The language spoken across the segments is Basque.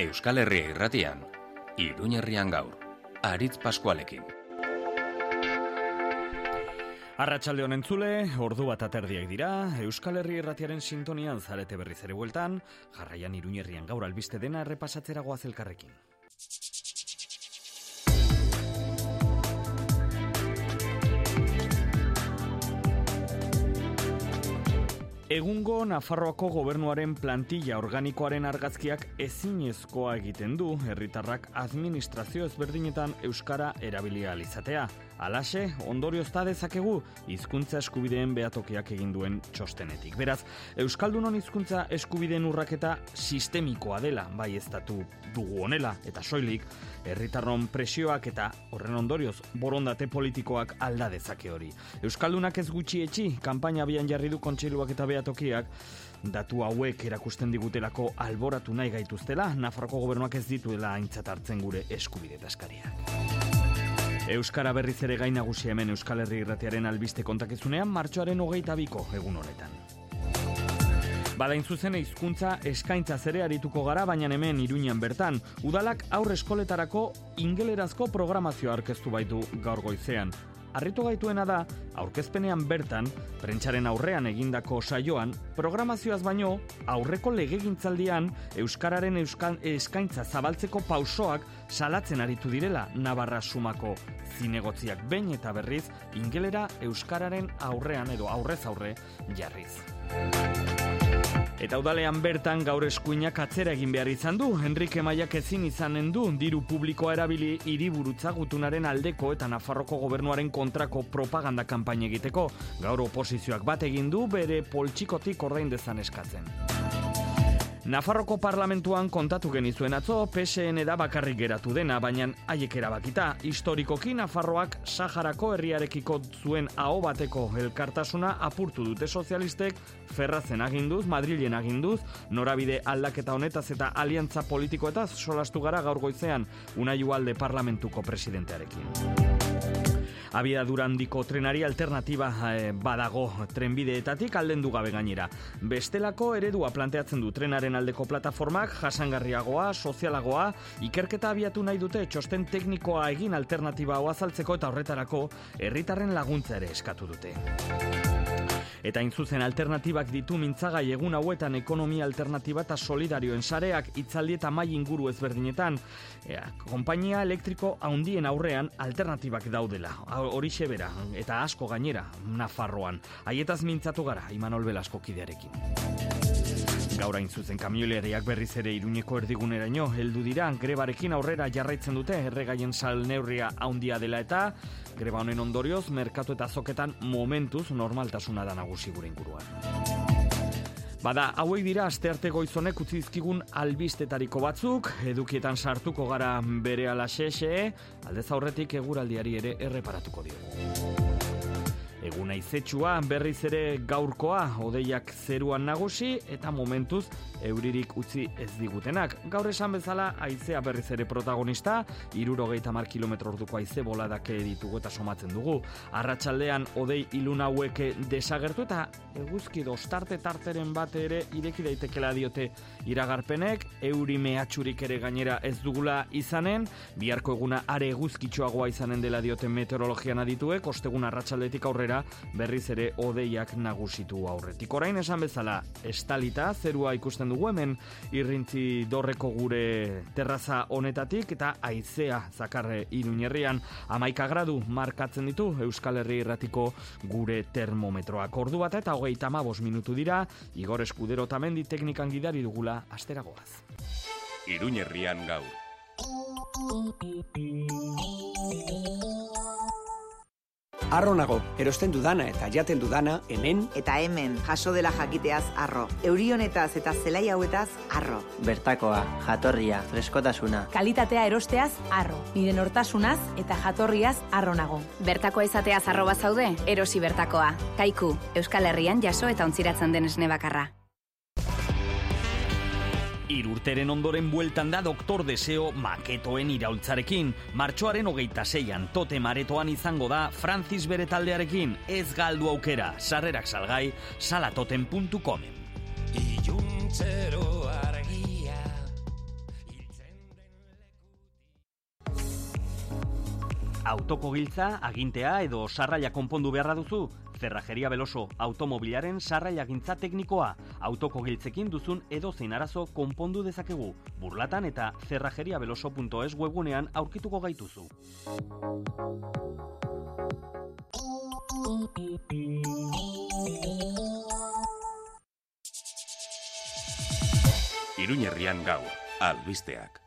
Euskal Herria irratian, Iruñerrian gaur, Aritz Paskualekin. Arratxalde honen zule, ordu bat aterdiak dira, Euskal Herri irratiaren sintonian zarete berriz ere bueltan, jarraian Iruñerrian gaur albiste dena errepasatzera goazelkarrekin. Egungo Nafarroako gobernuaren plantilla organikoaren argazkiak ezinezkoa egiten du herritarrak administrazio ezberdinetan euskara erabilia alizatea. Alaxe, ondorio da dezakegu hizkuntza eskubideen behatokiak egin duen txostenetik. Beraz, Euskaldunon hizkuntza eskubideen urraketa sistemikoa dela, bai ez dugu honela, eta soilik, herritarron presioak eta horren ondorioz borondate politikoak alda dezake hori. Euskaldunak ez gutxi etxi, kanpaina bian jarri du kontseiluak eta behatokiak, datu hauek erakusten digutelako alboratu nahi gaituztela, Nafarroko gobernuak ez dituela aintzat hartzen gure eskubide taskariak. Euskara berriz ere gain nagusi hemen Euskal Herri Irratiaren albiste kontakizunean martxoaren hogeita biko egun honetan. Badain zuzen hizkuntza eskaintza zere arituko gara, baina hemen iruñan bertan. Udalak aurre eskoletarako ingelerazko programazioa aurkeztu baitu gaur goizean. Arritu gaituena da, aurkezpenean bertan, prentsaren aurrean egindako saioan, programazioaz baino, aurreko legegintzaldian, Euskararen euskan, eskaintza zabaltzeko pausoak salatzen aritu direla Navarra sumako zinegotziak behin eta berriz, ingelera Euskararen aurrean edo aurrez aurre jarriz. Eta udalean bertan gaur eskuinak atzera egin behar izan du, Enrique Maiak ezin izanen du, diru publikoa erabili hiriburutza gutunaren aldeko eta Nafarroko gobernuaren kontrako propaganda kanpaina egiteko. Gaur oposizioak bat egin du bere poltsikotik ordain dezan eskatzen. Nafarroko parlamentuan kontatu genizuen atzo, PSN da bakarrik geratu dena, baina haiek erabakita, historikoki Nafarroak Saharako herriarekiko zuen aho bateko elkartasuna apurtu dute sozialistek, ferrazen aginduz, Madrilen aginduz, norabide aldaketa honetaz eta aliantza politikoetaz solastu gara gaur goizean, alde parlamentuko presidentearekin. Abia durandiko trenari alternatiba eh, badago trenbideetatik alden du gabe gainera. Bestelako eredua planteatzen du trenaren aldeko plataformak jasangarriagoa, sozialagoa, ikerketa abiatu nahi dute txosten teknikoa egin alternatiba hau azaltzeko eta horretarako herritarren laguntza ere eskatu dute. Eta zuzen alternatibak ditu mintzagai egun hauetan ekonomia alternatiba eta solidarioen sareak itzaldi eta mai inguru ezberdinetan. Ea, kompainia elektriko haundien aurrean alternatibak daudela. Hori bera eta asko gainera, Nafarroan. Haietaz mintzatu gara, Imanol Belasko kidearekin. Gaur hain zuzen kamioileriak berriz ere iruñeko erdiguneraino heldu dira grebarekin aurrera jarraitzen dute erregaien sal neurria haundia dela eta greba honen ondorioz merkatu eta zoketan momentuz normaltasuna da nagusi gure inguruan. Bada, hauek dira astearte goizonek utzi dizkigun albistetariko batzuk, edukietan sartuko gara bere ala xexe, aldez aurretik eguraldiari ere erreparatuko diogu. Eguna izetsua berriz ere gaurkoa, odeiak zeruan nagusi eta momentuz euririk utzi ez digutenak. Gaur esan bezala, aizea berriz ere protagonista, iruro gehieta mar kilometro orduko aize boladake ditugu eta somatzen dugu. Arratxaldean, odei ilun hauek desagertu eta eguzki dostarte tarteren bat ere ireki daitekela diote iragarpenek, euri mehatxurik ere gainera ez dugula izanen, biharko eguna are eguzkitxoagoa izanen dela diote meteorologian adituek, ostegun arratsaldetik aurrera berriz ere odeiak nagusitu aurretik. Orain esan bezala, estalita, zerua ikusten dugu hemen, irrintzi dorreko gure terraza honetatik, eta aizea zakarre iruñerrian, amaika gradu markatzen ditu Euskal Herri irratiko gure termometroak. Ordu bat eta hogeita amabos minutu dira, Igor Eskudero tamendi teknikan gidari dugula asteragoaz. Iruñerrian gaur. Arro nago, erosten dudana eta jaten dudana, hemen... Eta hemen, jaso dela jakiteaz arro. Eurionetaz eta zelai hauetaz arro. Bertakoa, jatorria, freskotasuna. Kalitatea erosteaz arro. Nire nortasunaz eta jatorriaz arro nago. Bertakoa izateaz arro bazaude, erosi bertakoa. Kaiku, Euskal Herrian jaso eta ontziratzen den esne bakarra. Irurteren ondoren bueltan da Doktor Deseo maketoen iraultzarekin. Martxoaren hogeita zeian, tote maretoan izango da Francis bere taldearekin. Ez galdu aukera, sarrerak salgai, salatoten.comen. Autoko giltza, agintea edo sarraia konpondu beharra duzu? Zerrajeria Beloso, automobilaren sarraia gintza teknikoa. Autoko giltzekin duzun edo zein arazo konpondu dezakegu. Burlatan eta zerrajeriabeloso.es webunean aurkituko gaituzu. Iruñerrian gaur, albisteak.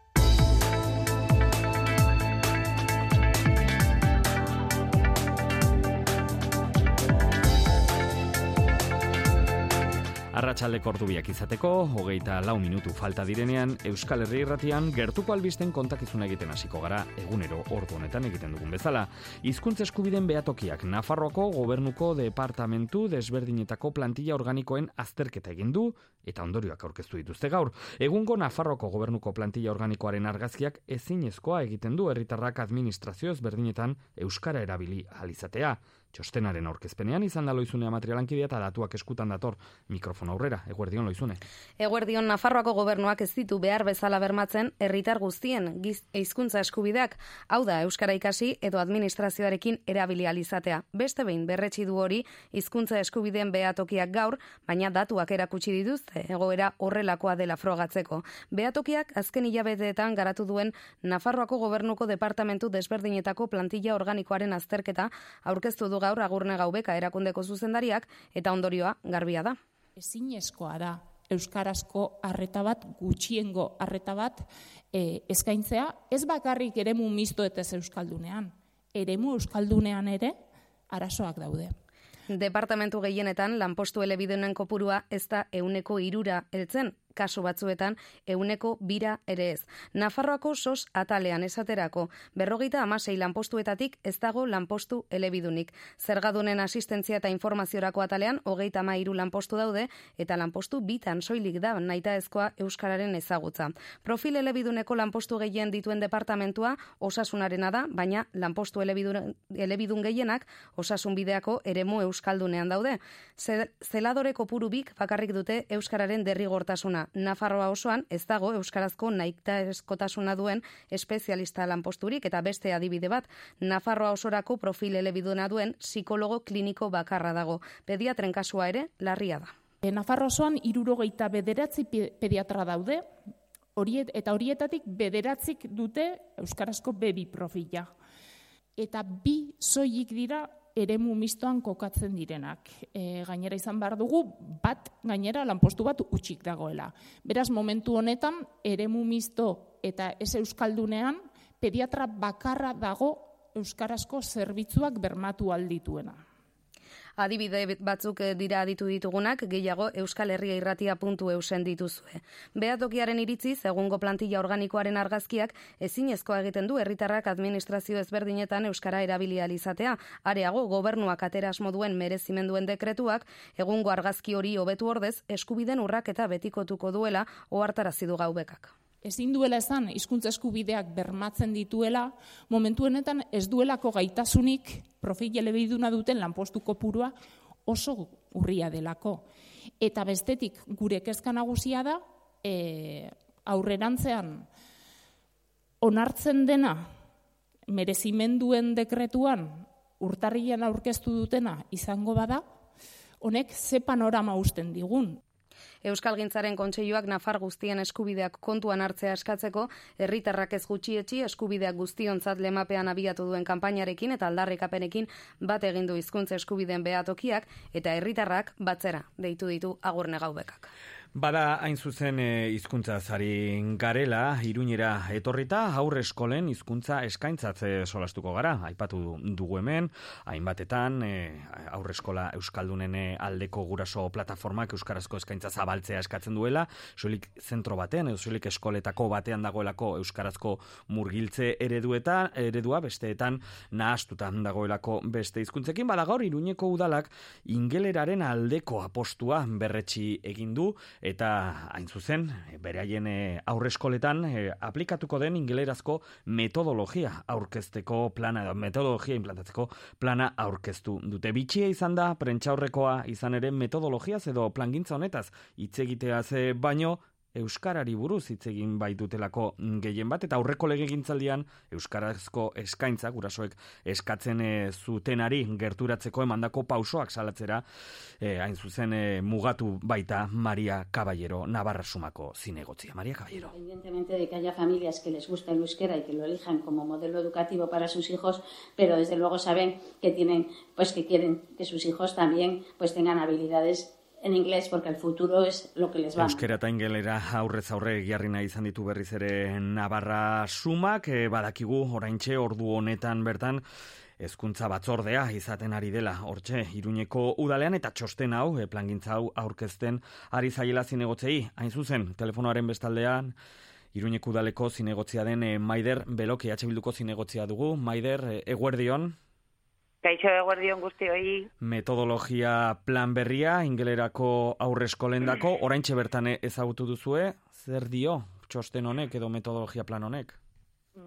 Arratxaldeko ordubiak izateko, hogeita lau minutu falta direnean, Euskal Herri irratian gertuko albisten kontakizuna egiten hasiko gara egunero ordu honetan egiten dugun bezala. Hizkuntza eskubiden behatokiak Nafarroako gobernuko departamentu desberdinetako plantilla organikoen azterketa egin du eta ondorioak aurkeztu dituzte gaur. Egungo Nafarroako gobernuko plantilla organikoaren argazkiak ezinezkoa egiten du herritarrak administrazio ezberdinetan euskara erabili alizatea. Txostenaren aurkezpenean izan da loizunea materialankidea eta datuak eskutan dator mikrofon aurrera, eguerdion loizune. Eguerdion Nafarroako gobernuak ez ditu behar bezala bermatzen herritar guztien hizkuntza eskubideak, hau da euskara ikasi edo administrazioarekin erabilializatea. Beste behin berretsi du hori hizkuntza eskubideen behatokiak gaur, baina datuak erakutsi dituzte egoera horrelakoa dela frogatzeko. Behatokiak azken hilabeteetan garatu duen Nafarroako gobernuko departamentu desberdinetako plantilla organikoaren azterketa aurkeztu du gaur agurne gaubeka erakundeko zuzendariak eta ondorioa garbia da. Ezinezkoa da euskarazko harreta bat gutxiengo harreta bat e, eskaintzea ez bakarrik eremu misto eta euskaldunean eremu euskaldunean ere arazoak daude. Departamentu gehienetan lanpostu elebidunen kopurua ez da euneko irura heltzen, kasu batzuetan euneko bira ere ez. Nafarroako sos atalean esaterako, berrogeita amasei lanpostuetatik ez dago lanpostu elebidunik. Zergadunen asistentzia eta informaziorako atalean, hogeita ama iru lanpostu daude, eta lanpostu bitan soilik da naita ezkoa Euskararen ezagutza. Profil elebiduneko lanpostu gehien dituen departamentua osasunarena da, baina lanpostu elebidun, elebidun gehienak osasun bideako eremu Euskaldunean daude. Zeladore kopuru bik bakarrik dute Euskararen derrigortasuna Nafarroa osoan ez dago euskarazko naikta eskotasuna duen espezialista lanposturik eta beste adibide bat Nafarroa osorako profil elebiduna duen psikologo kliniko bakarra dago. Pediatren kasua ere larria da. E, Nafarroa osoan irurogeita bederatzi pediatra daude, horiet, eta horietatik bederatzik dute euskarazko bebi profila. Eta bi soilik dira eremu mistoan kokatzen direnak. E, gainera izan behar dugu, bat gainera lanpostu bat utxik dagoela. Beraz, momentu honetan, eremu misto eta ez euskaldunean, pediatra bakarra dago euskarazko zerbitzuak bermatu aldituena adibide batzuk eh, dira ditu ditugunak, gehiago Euskal Herria irratia puntu eusen dituzue. Beatokiaren iritziz, egungo plantilla organikoaren argazkiak ezinezkoa egiten du herritarrak administrazio ezberdinetan Euskara erabilializatea. Areago, gobernuak ateras moduen merezimenduen dekretuak, egungo argazki hori hobetu ordez, eskubiden urrak eta betikotuko duela ohartarazi du gaubekak ezin duela esan hizkuntza eskubideak bermatzen dituela, momentu honetan ez duelako gaitasunik profil elebiduna duten lanpostu kopurua oso urria delako. Eta bestetik gure kezka nagusia da, e, aurrerantzean onartzen dena merezimenduen dekretuan urtarrian aurkeztu dutena izango bada, honek ze panorama usten digun. Euskal Gintzaren kontseiluak nafar guztien eskubideak kontuan hartzea eskatzeko, herritarrak ez gutxietxi eskubideak guztionzat lemapean abiatu duen kanpainarekin eta aldarrikapenekin bat egin du hizkuntza eskubideen behatokiak eta herritarrak batzera deitu ditu agurne gaubekak. Bada hain zuzen e, hizkuntza zari garela, iruñera etorrita, aurre eskolen hizkuntza eskaintzatze solastuko gara. Aipatu dugu hemen, hainbatetan, e, aurre eskola euskaldunen aldeko guraso plataformak euskarazko eskaintza zabaltzea eskatzen duela, soilik zentro batean, soilik eskoletako batean dagoelako euskarazko murgiltze eredueta, eredua besteetan nahastuta dagoelako beste hizkuntzekin, bada gaur iruñeko udalak ingeleraren aldeko apostua berretsi egin du, eta hain zuzen beraien eh, aurreskoletan e, aplikatuko den ingelerazko metodologia aurkezteko plana edo metodologia implantatzeko plana aurkeztu dute. Bitxia izan da prentza izan ere metodologiaz edo plangintza honetaz hitz egitea ze baino euskarari buruz hitz egin bai dutelako gehien bat eta aurreko legegintzaldian euskarazko eskaintza gurasoek eskatzen e, zutenari gerturatzeko emandako pausoak salatzera e, hain zuzen e, mugatu baita Maria Caballero Navarra Sumako zinegotzia. Maria Caballero. Independientemente de que haya familias que les gusta el euskera y que lo elijan como modelo educativo para sus hijos, pero desde luego saben que tienen, pues que quieren que sus hijos también pues tengan habilidades en inglés porque el futuro es lo que les va. Euskera eta ingelera aurrez aurre giarrina izan ditu berriz ere Navarra sumak, e, badakigu oraintxe ordu honetan bertan hezkuntza batzordea izaten ari dela. Hortxe Iruñeko udalean eta txosten hau e, plangintza hau aurkezten ari zaiela zinegotzei. Hain zuzen telefonoaren bestaldean Iruñeko udaleko zinegotzia den e, Maider Beloki EH Bilduko zinegotzia dugu. Maider Eguerdion Kaixo eguerdion guzti hori. Metodologia plan berria, ingelerako aurreskolendako, oraintxe bertan ezagutu duzue, zer dio txosten honek edo metodologia plan honek?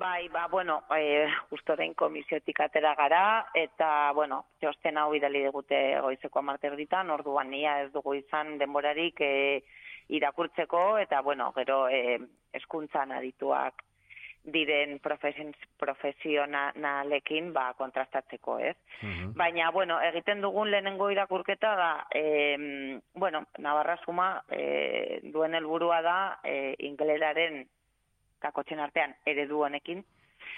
Bai, ba, bueno, e, justo den komisiotik atera gara, eta, bueno, txosten hau idali digute goizeko amarter ditan, orduan nia ez dugu izan denborarik e, irakurtzeko, eta, bueno, gero e, eskuntzan adituak diren profesionalekin ba, kontrastatzeko, ez? Mhm. Baina, bueno, egiten dugun lehenengo irakurketa da, e, bueno, Navarra Suma e, duen helburua da e, ingeleraren kakotzen artean eredu honekin,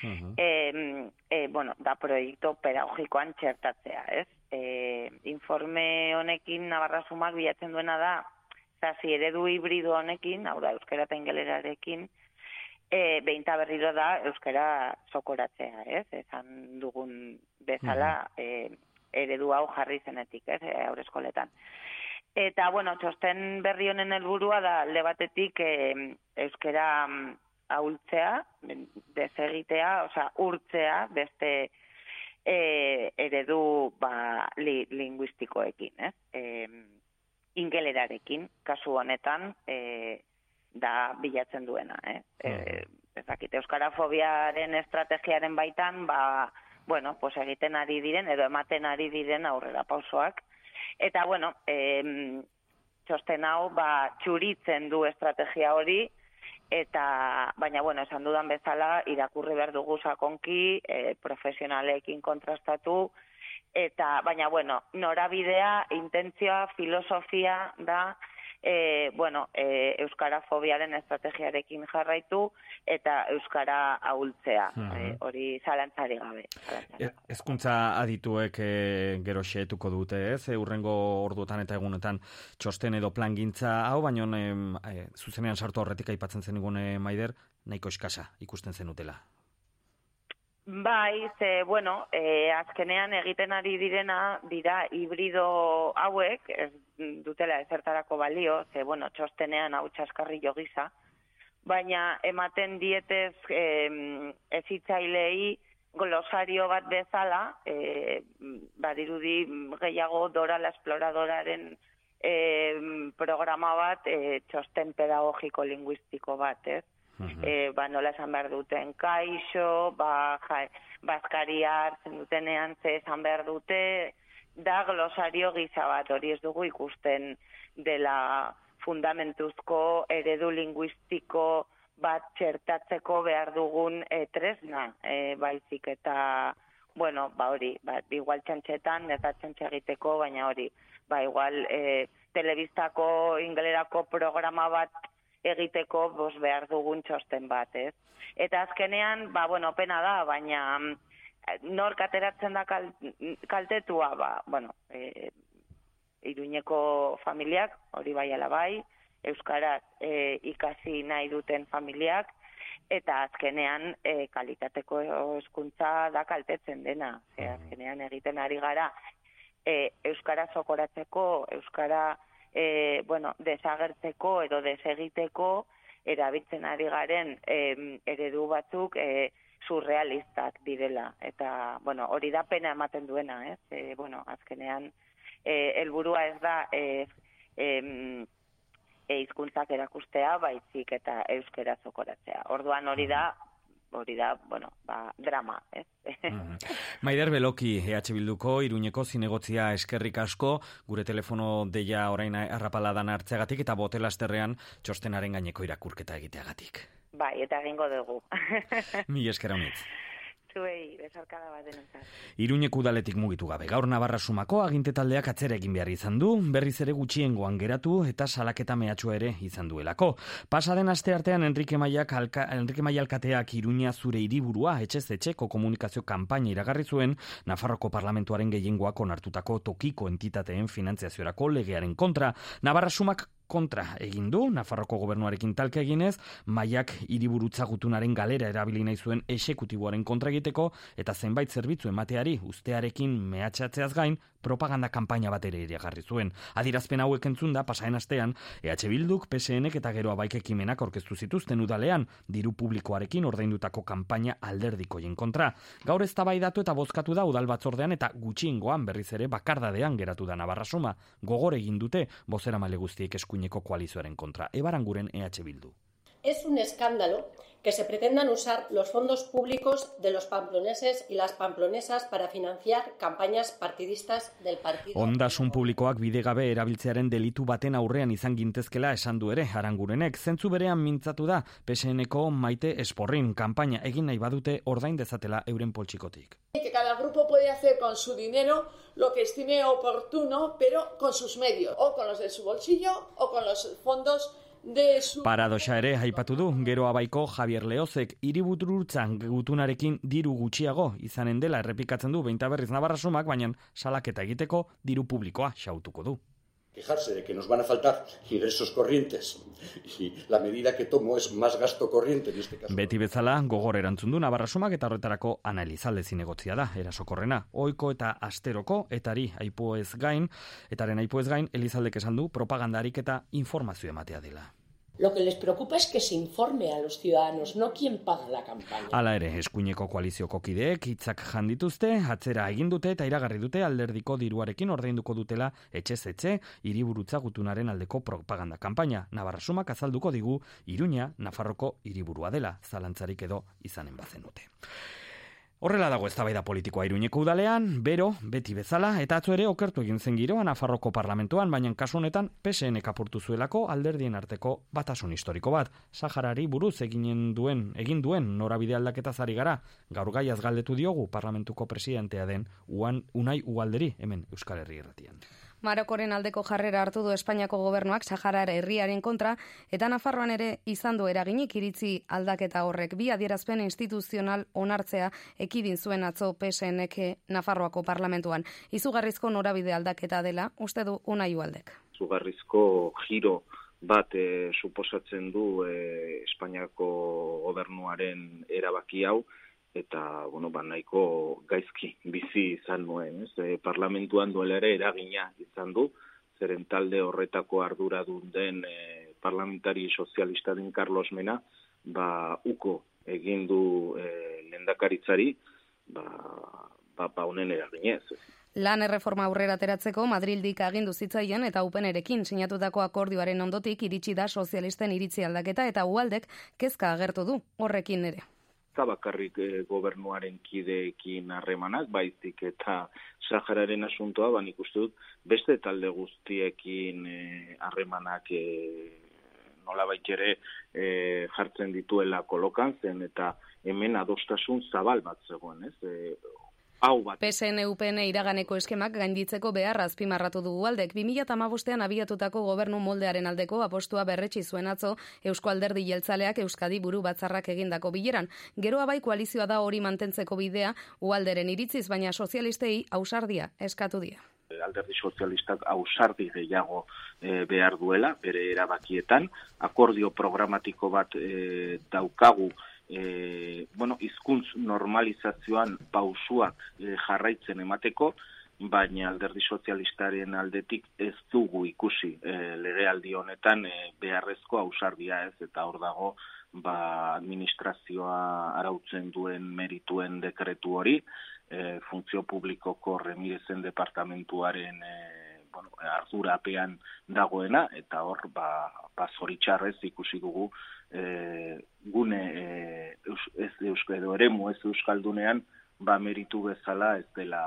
uh e, bueno, da proiektu pedagogikoan txertatzea, ez? E, informe honekin Navarra Sumak bilatzen duena da, zazi eredu hibrido honekin, hau da, euskera eta ingelerarekin, e, beinta berriro da euskara sokoratzea, ez? Esan dugun bezala e, eredu hau jarri zenetik, ez? E, aurreskoletan. Eta, bueno, txosten berri honen helburua da alde batetik e, euskara mm, ahultzea, desegitea, osea, urtzea, beste e, eredu ba, li, linguistikoekin, ez? E, ingelerarekin, kasu honetan, e, da bilatzen duena, eh? E, ezakite, euskarafobiaren estrategiaren baitan, ba, bueno, pues egiten ari diren, edo ematen ari diren aurrera pausoak. Eta, bueno, e, txosten hau, ba, txuritzen du estrategia hori, eta, baina, bueno, esan dudan bezala, irakurri behar dugu sakonki, e, profesionalekin kontrastatu, eta, baina, bueno, norabidea, intentzioa, filosofia da, e, bueno, e, euskara fobiaren estrategiarekin jarraitu eta euskara ahultzea, e, hori zalantzari gabe. E, ezkuntza adituek e, gero xeetuko dute, ez? E, urrengo orduetan eta egunetan txosten edo plangintza hau, baino e, zuzenean sartu horretik aipatzen zen igune maider, nahiko eskasa ikusten zenutela. Bai, ze, bueno, e, azkenean egiten ari direna dira hibrido hauek, ez dutela ezertarako balio, ze, bueno, txostenean hau txaskarri jogiza, baina ematen dietez e, ezitzailei glosario bat bezala, e, badirudi gehiago dora la esploradoraren e, programa bat e, txosten pedagogiko linguistiko bat, ez? E, ba, nola esan behar duten kaixo, ba, ja, bazkaria hartzen dutenean ze esan behar dute, da glosario gisa bat, hori ez dugu ikusten dela fundamentuzko eredu linguistiko bat txertatzeko behar dugun e, tresna, e, baizik eta, bueno, ba hori, ba, igual txantxetan, eta txantxe egiteko, baina hori, ba igual, e, telebistako ingelerako programa bat egiteko bos behar dugun txosten bat, ez? Eta azkenean, ba, bueno, pena da, baina mm, nor kateratzen da kaltetua, ba, bueno, e, iruñeko familiak, hori bai bai, Euskaraz e, ikasi nahi duten familiak, eta azkenean e, kalitateko eskuntza da kaltetzen dena. E, azkenean egiten ari gara, e, Euskara zokoratzeko, Euskara e, bueno, desagertzeko edo desegiteko erabiltzen ari garen e, eredu batzuk e, surrealistak direla. Eta, bueno, hori da pena ematen duena, ez? E, bueno, azkenean, e, elburua ez da e, e, e, izkuntzak erakustea, baizik eta euskera zokoratzea. Orduan hori da hori da, bueno, ba, drama, ez? Mm Maider Beloki, EH Bilduko, Iruñeko zinegotzia eskerrik asko, gure telefono deia orain arrapaladan hartzeagatik eta botelasterrean txostenaren gaineko irakurketa egiteagatik. Bai, eta egingo dugu. Mi eskera honitz zuei bezarkada bat denontzat. Iruñek udaletik mugitu gabe. Gaur Navarra sumako aginte taldeak atzera egin behar izan du, berriz ere gutxiengoan geratu eta salaketa mehatxua ere izan duelako. Pasaden aste artean Enrique Maiak alka, Enrique Maialkateak Iruña zure hiriburua etxez etxeko komunikazio kanpaina iragarri zuen Nafarroko parlamentuaren gehiengoak onartutako tokiko entitateen finantziaziorako legearen kontra. Navarra sumak kontra egin du, Nafarroko gobernuarekin talke eginez, maiak hiriburutza gutunaren galera erabili nahi zuen esekutiboaren kontra egiteko eta zenbait zerbitzu emateari ustearekin mehatxatzeaz gain propaganda kanpaina bat ere iragarri zuen. Adirazpen hauek entzun da pasaen astean EH Bilduk, PSNek eta gero abaik ekimenak orkestu zituzten udalean diru publikoarekin ordaindutako kanpaina alderdikoien kontra. Gaur ez datu eta bozkatu da udal batzordean eta gutxiengoan berriz ere bakardadean geratu da Navarrasuma. Gogor egin dute bozera male guztiek eskuineko koalizioaren kontra. Ebaranguren EH Bildu. Es un escándalo que se pretendan usar los fondos públicos de los pamploneses y las pamplonesas para financiar campañas partidistas del partido. Ondasun publikoak bidegabe erabiltzearen delitu baten aurrean izan gintezkela esan du ere arangurenek. Zentzu berean mintzatu da PSNeko maite esporrin kanpaina egin nahi badute ordain dezatela euren poltsikotik. Que cada grupo puede hacer con su dinero lo que estime oportuno, pero con sus medios, o con los de su bolsillo, o con los fondos Paradoxa ere aipatu du, gero abaiko Javier Leozek iributurutzan gutunarekin diru gutxiago izanen dela errepikatzen du behinta berriz nabarrasumak, baina salaketa egiteko diru publikoa xautuko du. Quejarse de que nos van a faltar ingresos corrientes y la medida que tomo es más gasto corriente en este caso. Beti bezala, gogor erantzun du nabarrasumak eta horretarako analizalde zinegotzia da, erasokorrena. Oiko eta asteroko, etari aipuez gain, etaren aipuez gain, Elizaldek esan du propagandarik eta informazio ematea dela. Lo que les preocupa es que se informe a los ciudadanos, no quien paga la campaña. Hala ere, eskuineko koalizioko kideek hitzak jandituzte, atzera egin dute eta iragarri dute alderdiko diruarekin ordainduko dutela etxe etxe hiriburutza gutunaren aldeko propaganda kanpaina. Navarrasumak azalduko digu Iruña Nafarroko hiriburua dela, zalantzarik edo izanen bazen. Horrela dago eztabaida politikoa Iruñeko udalean, bero, beti bezala, eta atzo ere okertu egin zen giroan Nafarroko parlamentuan, baina kasu honetan PSN kapurtu zuelako alderdien arteko batasun historiko bat. Saharari buruz eginen duen, egin duen norabide aldaketa zari gara, gaur gaiaz galdetu diogu parlamentuko presidentea den Uan Unai Ualderi hemen Euskal Herri erratian. Marokoren aldeko jarrera hartu du Espainiako gobernuak Saharar herriaren kontra eta Nafarroan ere izan du eraginik iritzi aldaketa horrek bi adierazpen instituzional onartzea ekidin zuen atzo PSNK Nafarroako parlamentuan. Izugarrizko norabide aldaketa dela, uste du unai ualdek. Izugarrizko giro bat e, suposatzen du e, Espainiako gobernuaren erabaki hau, eta bueno, ba, nahiko gaizki bizi izan nuen, ez? E, parlamentuan duela ere eragina izan du, zeren talde horretako ardura den e, parlamentari sozialista den Carlos Mena, ba, uko egin du e, lendakaritzari, ba, ba, ba honen eraginez. Lan erreforma aurrera ateratzeko Madrildik agindu zitzaien eta upenerekin sinatutako akordioaren ondotik iritsi da sozialisten iritzi aldaketa eta ualdek kezka agertu du horrekin ere da bakarrik e, gobernuaren kideekin harremanak, baizik eta Sahararen asuntoa, ban ikustu dut, beste talde guztiekin eh, harremanak e, nola baitere e, jartzen dituela kolokan zen, eta hemen adostasun zabal bat zegoen, ez? E, hau bat. PSN UPN iraganeko eskemak gainditzeko behar azpimarratu dugu aldek. 2008an abiatutako gobernu moldearen aldeko apostua berretsi zuen atzo Eusko Alderdi Jeltzaleak Euskadi buru batzarrak egindako bileran. Gero abai koalizioa da hori mantentzeko bidea ualderen iritziz, baina sozialistei ausardia eskatu dira. Alderdi sozialistak ausardi gehiago e, behar duela, bere erabakietan, akordio programatiko bat e, daukagu e, bueno, izkuntz normalizazioan pausuak e, jarraitzen emateko, baina alderdi sozialistaren aldetik ez dugu ikusi e, legealdi honetan e, beharrezko ausardia ez, eta hor dago ba, administrazioa arautzen duen merituen dekretu hori, e, funtzio publikoko remirezen departamentuaren e, bueno, ardurapean dagoena, eta hor, ba, ba zoritxarrez ikusi dugu e, gune e, ez eusko edo eremu ez euskaldunean ba meritu bezala ez dela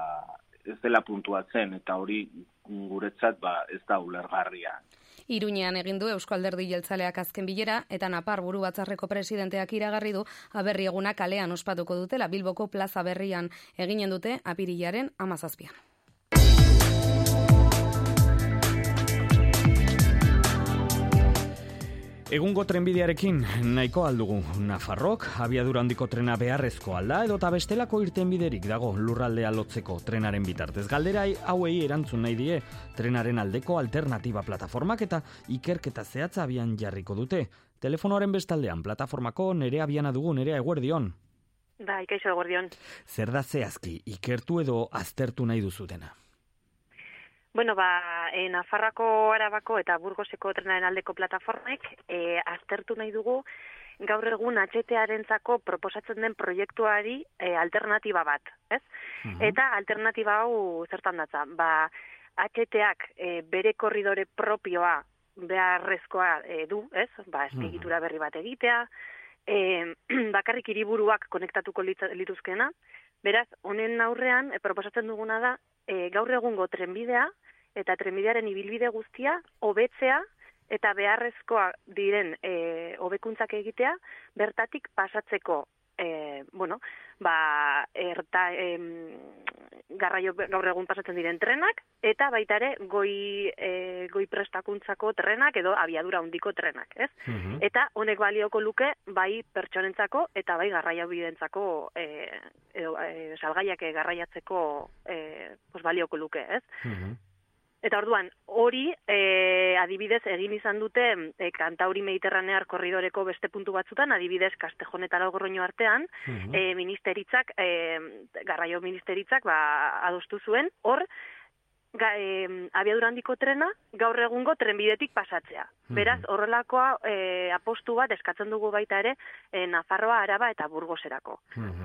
ez dela puntuatzen eta hori guretzat ba ez da ulergarria. Iruñean egin du Eusko Alderdi Jeltzaleak azken bilera eta Napar buru batzarreko presidenteak iragarri du aberri eguna kalean ospatuko dutela Bilboko plaza berrian eginen dute apirilaren amazazpian. Egungo trenbidearekin nahiko aldugu Nafarrok, abiadura handiko trena beharrezko alda edo eta bestelako irtenbiderik dago lurraldea lotzeko trenaren bitartez. Galderai hauei erantzun nahi die trenaren aldeko alternatiba plataformak eta ikerketa zehatza abian jarriko dute. Telefonoaren bestaldean plataformako nere abiana dugu nerea eguerdion. Da, ikaixo eguerdion. Zer da zehazki, ikertu edo aztertu nahi duzutena? Bueno, ba, e, Nafarrako Arabako eta Burgoseko trenaren aldeko plataformek e, aztertu nahi dugu gaur egun HTarentzako proposatzen den proiektuari e, alternatiba bat, ez? Mhm. Eta alternatiba hau zertan datza, ba, HTak e, bere korridore propioa beharrezkoa e, du, ez? Ba, espigitura mhm. berri bat egitea, e, bakarrik hiriburuak konektatuko lituzkena, beraz, honen aurrean, proposatzen duguna da, e, gaur egungo trenbidea eta trenbidearen ibilbide guztia hobetzea eta beharrezkoa diren e, hobekuntzak egitea bertatik pasatzeko e, bueno, ba, erta, e, garraio gaur egun pasatzen diren trenak, eta baita ere goi, e, goi prestakuntzako trenak edo abiadura handiko trenak, ez? Mhm. Eta honek balioko luke bai pertsonentzako eta bai garraio bidentzako e, edo, e, salgaiak garraiatzeko e, pues balioko luke, ez? Mhm. Eta orduan, hori e, adibidez egin izan dute e, kantauri mediterranear korridoreko beste puntu batzutan, adibidez Kastejon eta Logorroño artean, mm ministeritzak, e, garraio ministeritzak ba, adostu zuen, hor, ga, e, abiadura handiko trena gaur egungo trenbidetik pasatzea. Beraz, horrelakoa e, apostu bat eskatzen dugu baita ere e, Nafarroa, Araba eta Burgoserako.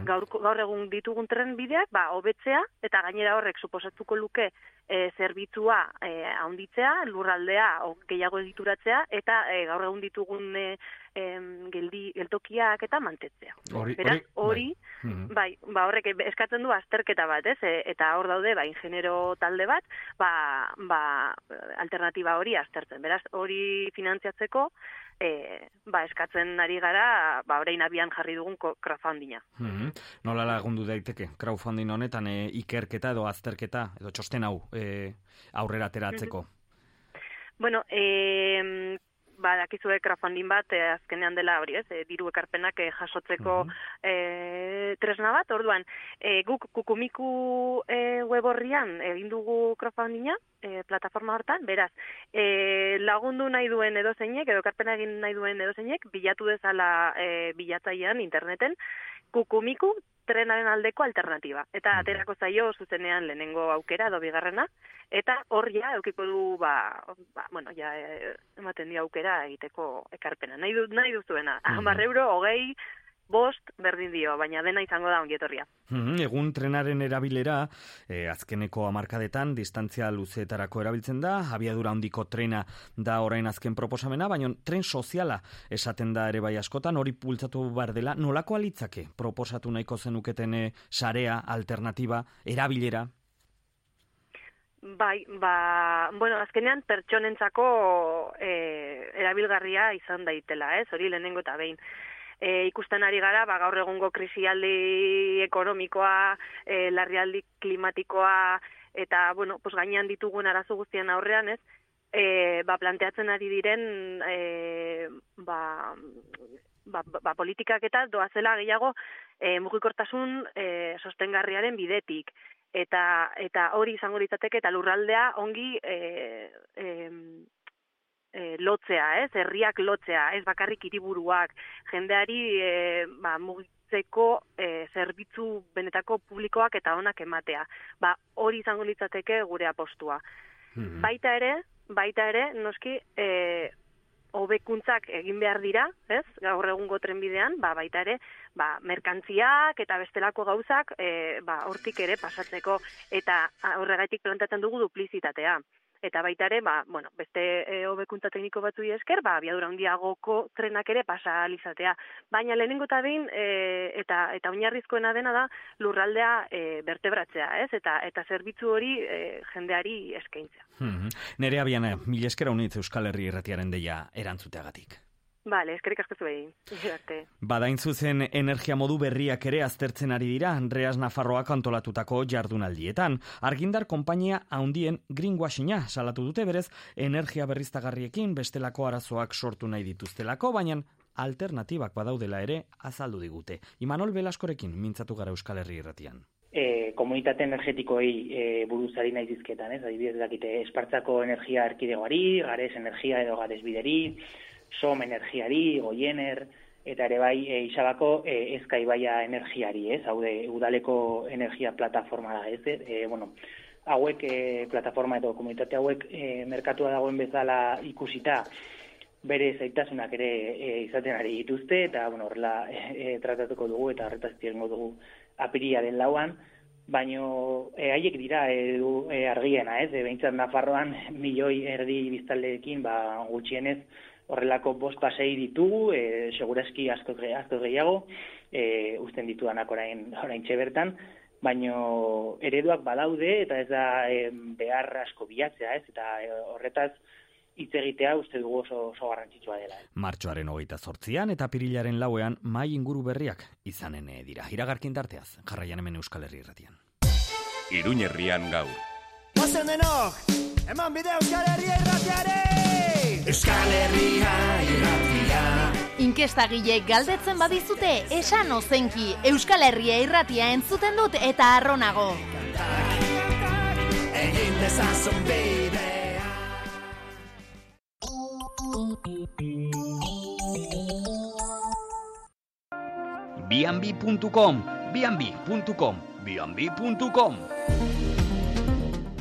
Gaur, gaur egun ditugun trenbideak, ba, hobetzea eta gainera horrek suposatuko luke e, zerbitzua e, haunditzea, lurraldea o, gehiago egituratzea, eta e, gaur egun ditugun e, geldi, geltokiak eta mantetzea. Hori, Beraz, hori, bai. Mhm. bai, ba, horrek eskatzen du azterketa bat, ez? E, eta hor daude, ba, ingenero talde bat, ba, ba, alternatiba hori aztertzen. Beraz, hori finantziatzeko, e, ba, eskatzen ari gara, ba, orain abian jarri dugun crowdfundinga. Mm -hmm. Nola lagundu daiteke, crowdfunding honetan e, ikerketa edo azterketa, edo txosten hau e, aurrera teratzeko? Mm Bueno, e, ba, dakizue crowdfunding bat, e, azkenean dela hori ez, e, diru ekarpenak e, jasotzeko e, tresna bat, orduan, e, guk kukumiku e, web horrian egin dugu crowdfundinga, e, plataforma hortan, beraz, e, lagundu nahi duen edo zeinek, edo ekarpena egin nahi duen edo zeinek, bilatu dezala e, bilatzaian interneten, kukumiku trenaren aldeko alternativa. Eta aterako zaio zuzenean lehenengo aukera edo bigarrena eta hor ja eukiko du ba, ba bueno, ja e, ematen di aukera egiteko ekarpena. Nahi du nahi duzuena. 10 euro, 20 bost berdin dio, baina dena izango da ongietorria. Mm egun trenaren erabilera, e, azkeneko amarkadetan, distantzia luzeetarako erabiltzen da, abiadura handiko trena da orain azken proposamena, baina tren soziala esaten da ere bai askotan, hori pultzatu bar dela, nolako alitzake proposatu nahiko zenuketen eh, sarea, alternativa, erabilera? Bai, ba, bueno, azkenean pertsonentzako e, erabilgarria izan daitela, ez, hori lehenengo eta behin e, ikusten ari gara, ba, gaur egungo krisialdi ekonomikoa, e, larrialdi klimatikoa, eta, bueno, pues, gainean ditugun arazo guztien aurrean, ez, e, ba, planteatzen ari diren, e, ba, ba, ba, politikak eta doazela gehiago e, mugikortasun e, sostengarriaren bidetik. Eta, eta hori izango litzateke eta lurraldea ongi e, e, e, lotzea, ez, herriak lotzea, ez bakarrik hiriburuak, jendeari e, ba, mugitzeko e, zerbitzu benetako publikoak eta onak ematea. Ba, hori izango litzateke gure apostua. Mhm. Baita ere, baita ere, noski, e, hobekuntzak egin behar dira, ez? Gaur egungo trenbidean, ba baita ere, ba merkantziak eta bestelako gauzak, e, ba hortik ere pasatzeko eta horregatik plantatzen dugu duplizitatea. Eta baita ere, ba, bueno, beste e, hobekuntza tekniko batzu esker, ba, biadura handiagoko trenak ere pasa alizatea. Baina lehenengo eta behin, e, eta, eta oinarrizkoena dena da, lurraldea e, bertebratzea, ez? Eta, eta zerbitzu hori e, jendeari eskaintzea. Hmm. Nerea bian, mil eskera unitz Euskal Herri erratiaren deia erantzuteagatik. Bale, eskerik asko zuei. Badain zuzen energia modu berriak ere aztertzen ari dira Andreas Nafarroak antolatutako jardunaldietan. Argindar konpainia haundien greenwashinga salatu dute berez energia berriztagarriekin bestelako arazoak sortu nahi dituztelako, baina alternatibak badaudela ere azaldu digute. Imanol Belaskorekin mintzatu gara Euskal Herri irratian. E, komunitate energetikoei e, buruzari nahi dizketan, ez? Adibidez dakite, espartzako energia erkidegoari, gares energia edo gares bideri, som energiari, goiener, eta ere bai e, isabako e, ezkai baia energiari, ez? Hau de, udaleko energia plataforma da, ez? E, bueno, hauek e, plataforma eta komunitate hauek e, merkatua dagoen bezala ikusita bere zaitasunak ere e, izaten ari dituzte, eta bueno, horrela e, tratatuko dugu eta horretaz tirengo dugu apiria den lauan, baino e, haiek dira e, du, e, argiena, ez? E, Behintzat Nafarroan milioi erdi biztaldeekin, ba, gutxienez, horrelako bost pasei ditugu, e, segurazki asko, asko gehiago, e, usten ditudanak orain, orain bertan, baino ereduak badaude eta ez da e, behar asko bilatzea, ez? Eta e, horretaz hitz egitea uste dugu oso, oso garrantzitsua dela. Eh? Martxoaren hogeita sortzian eta pirilaren lauean mai inguru berriak izanen dira. Iragarkin darteaz, jarraian hemen Euskal Herri irratian. Iruñerrian gaur. Ozen denok, eman bide Euskal Herri irratiare! Euskal Herria irratia. Inkesta galdetzen badizute esan ozenki Euskal Herria irratia entzuten dut eta arronago. Egin dezazun bidea. Bianbi.com Bianbi.com Bianbi.com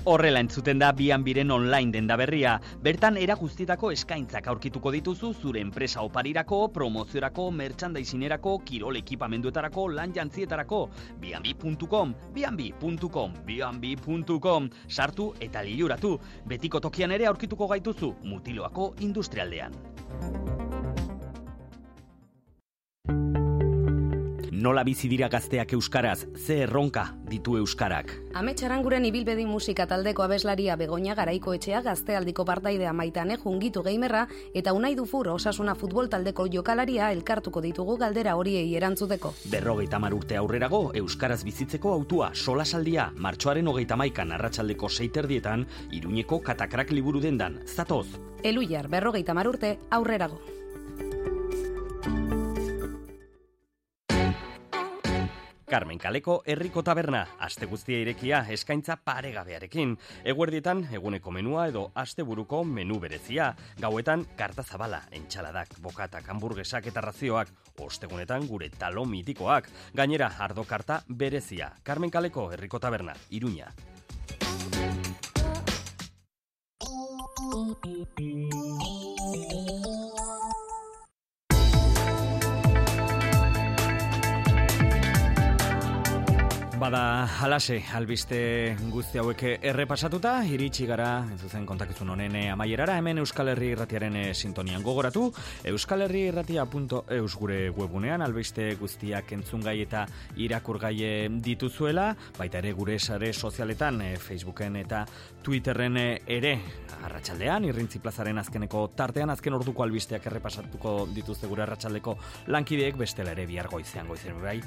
Horrela entzuten da bian biren online denda berria. Bertan era guztietako eskaintzak aurkituko dituzu zure enpresa oparirako, promoziorako, merchandisinerako, kirol ekipamenduetarako, lan jantzietarako. Bianbi.com, bianbi.com, bianbi.com. Sartu eta liuratu. Betiko tokian ere aurkituko gaituzu, mutiloako industrialdean. Nola bizi dira gazteak euskaraz, ze erronka ditu euskarak. Ametxaranguren ibilbedi musika taldeko abeslaria begonia garaiko etxea gaztealdiko partaidea maitane jungitu geimerra eta unai dufur osasuna futbol taldeko jokalaria elkartuko ditugu galdera horiei erantzuteko. Berrogeita urte aurrerago, euskaraz bizitzeko autua solasaldia martxoaren hogeita maikan arratsaldeko seiterdietan iruñeko katakrak liburu dendan, zatoz. Eluiar, berrogeita urte aurrerago. Carmen Kaleko herriko taberna, aste guztia irekia eskaintza paregabearekin. Eguerdietan eguneko menua edo asteburuko menu berezia. Gauetan karta zabala, entxaladak, bokatak, hamburguesak eta razioak. Ostegunetan gure talo mitikoak. Gainera, ardo karta berezia. Carmen Kaleko herriko taberna, Iruña. Bada, halase, albiste guzti hauek errepasatuta, iritsi gara, zuzen kontakizun honen eh, amaierara, hemen Euskal Herri irratiaren eh, sintonian. Gogoratu, euskalherriirratia.eus gure webunean, albiste guztiak entzungai eta irakurgai eh, dituzuela, baita ere gure sare sozialetan, Facebooken eta Twitterren ere, arratsaldean irrintzi plazaren azkeneko tartean, azken orduko albisteak errepasatuko dituzte gure arratsaldeko lankideek, bestela ere bihar goizean goizean bai,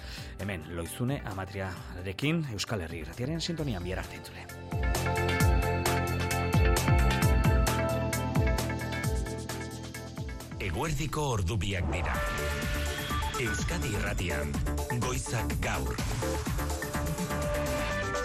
hemen, loizune, amatria Rekin Euskal Herri irratiaren sintonian bihar arte entzule. Eguerdiko ordubiak dira. Euskadi irratian, goizak gaur.